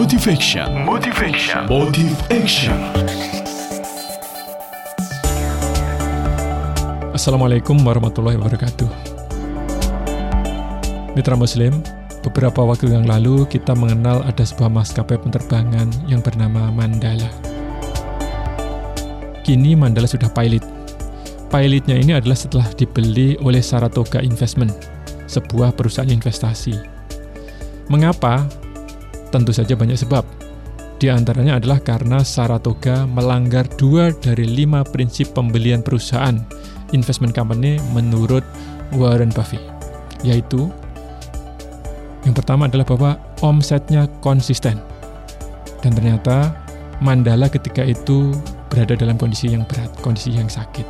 Motivation. Motivation. Motive Action. Assalamualaikum warahmatullahi wabarakatuh. Mitra Muslim, beberapa waktu yang lalu kita mengenal ada sebuah maskapai penerbangan yang bernama Mandala. Kini Mandala sudah pilot. Pilotnya ini adalah setelah dibeli oleh Saratoga Investment, sebuah perusahaan investasi. Mengapa? Tentu saja banyak sebab. Di antaranya adalah karena Saratoga melanggar dua dari lima prinsip pembelian perusahaan investment company menurut Warren Buffett, yaitu yang pertama adalah bahwa omsetnya konsisten. Dan ternyata Mandala ketika itu berada dalam kondisi yang berat, kondisi yang sakit.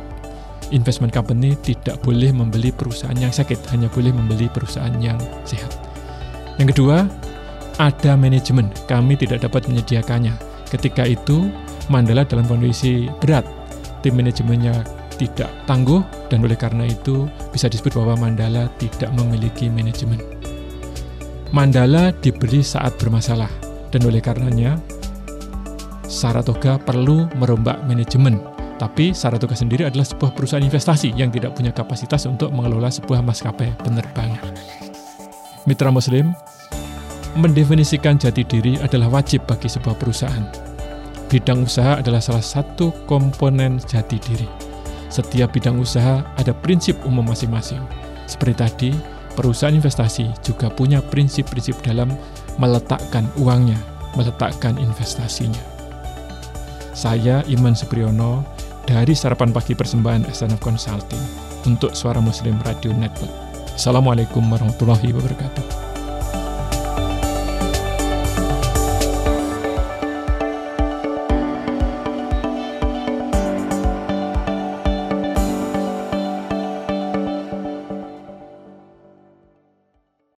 Investment company tidak boleh membeli perusahaan yang sakit, hanya boleh membeli perusahaan yang sehat. Yang kedua, ada manajemen, kami tidak dapat menyediakannya. Ketika itu, Mandala dalam kondisi berat, tim manajemennya tidak tangguh, dan oleh karena itu bisa disebut bahwa Mandala tidak memiliki manajemen. Mandala diberi saat bermasalah, dan oleh karenanya Saratoga perlu merombak manajemen. Tapi Saratoga sendiri adalah sebuah perusahaan investasi yang tidak punya kapasitas untuk mengelola sebuah maskapai penerbangan. Mitra Muslim, mendefinisikan jati diri adalah wajib bagi sebuah perusahaan. Bidang usaha adalah salah satu komponen jati diri. Setiap bidang usaha ada prinsip umum masing-masing. Seperti tadi, perusahaan investasi juga punya prinsip-prinsip dalam meletakkan uangnya, meletakkan investasinya. Saya Iman Supriyono dari Sarapan Pagi Persembahan SNF Consulting untuk Suara Muslim Radio Network. Assalamualaikum warahmatullahi wabarakatuh.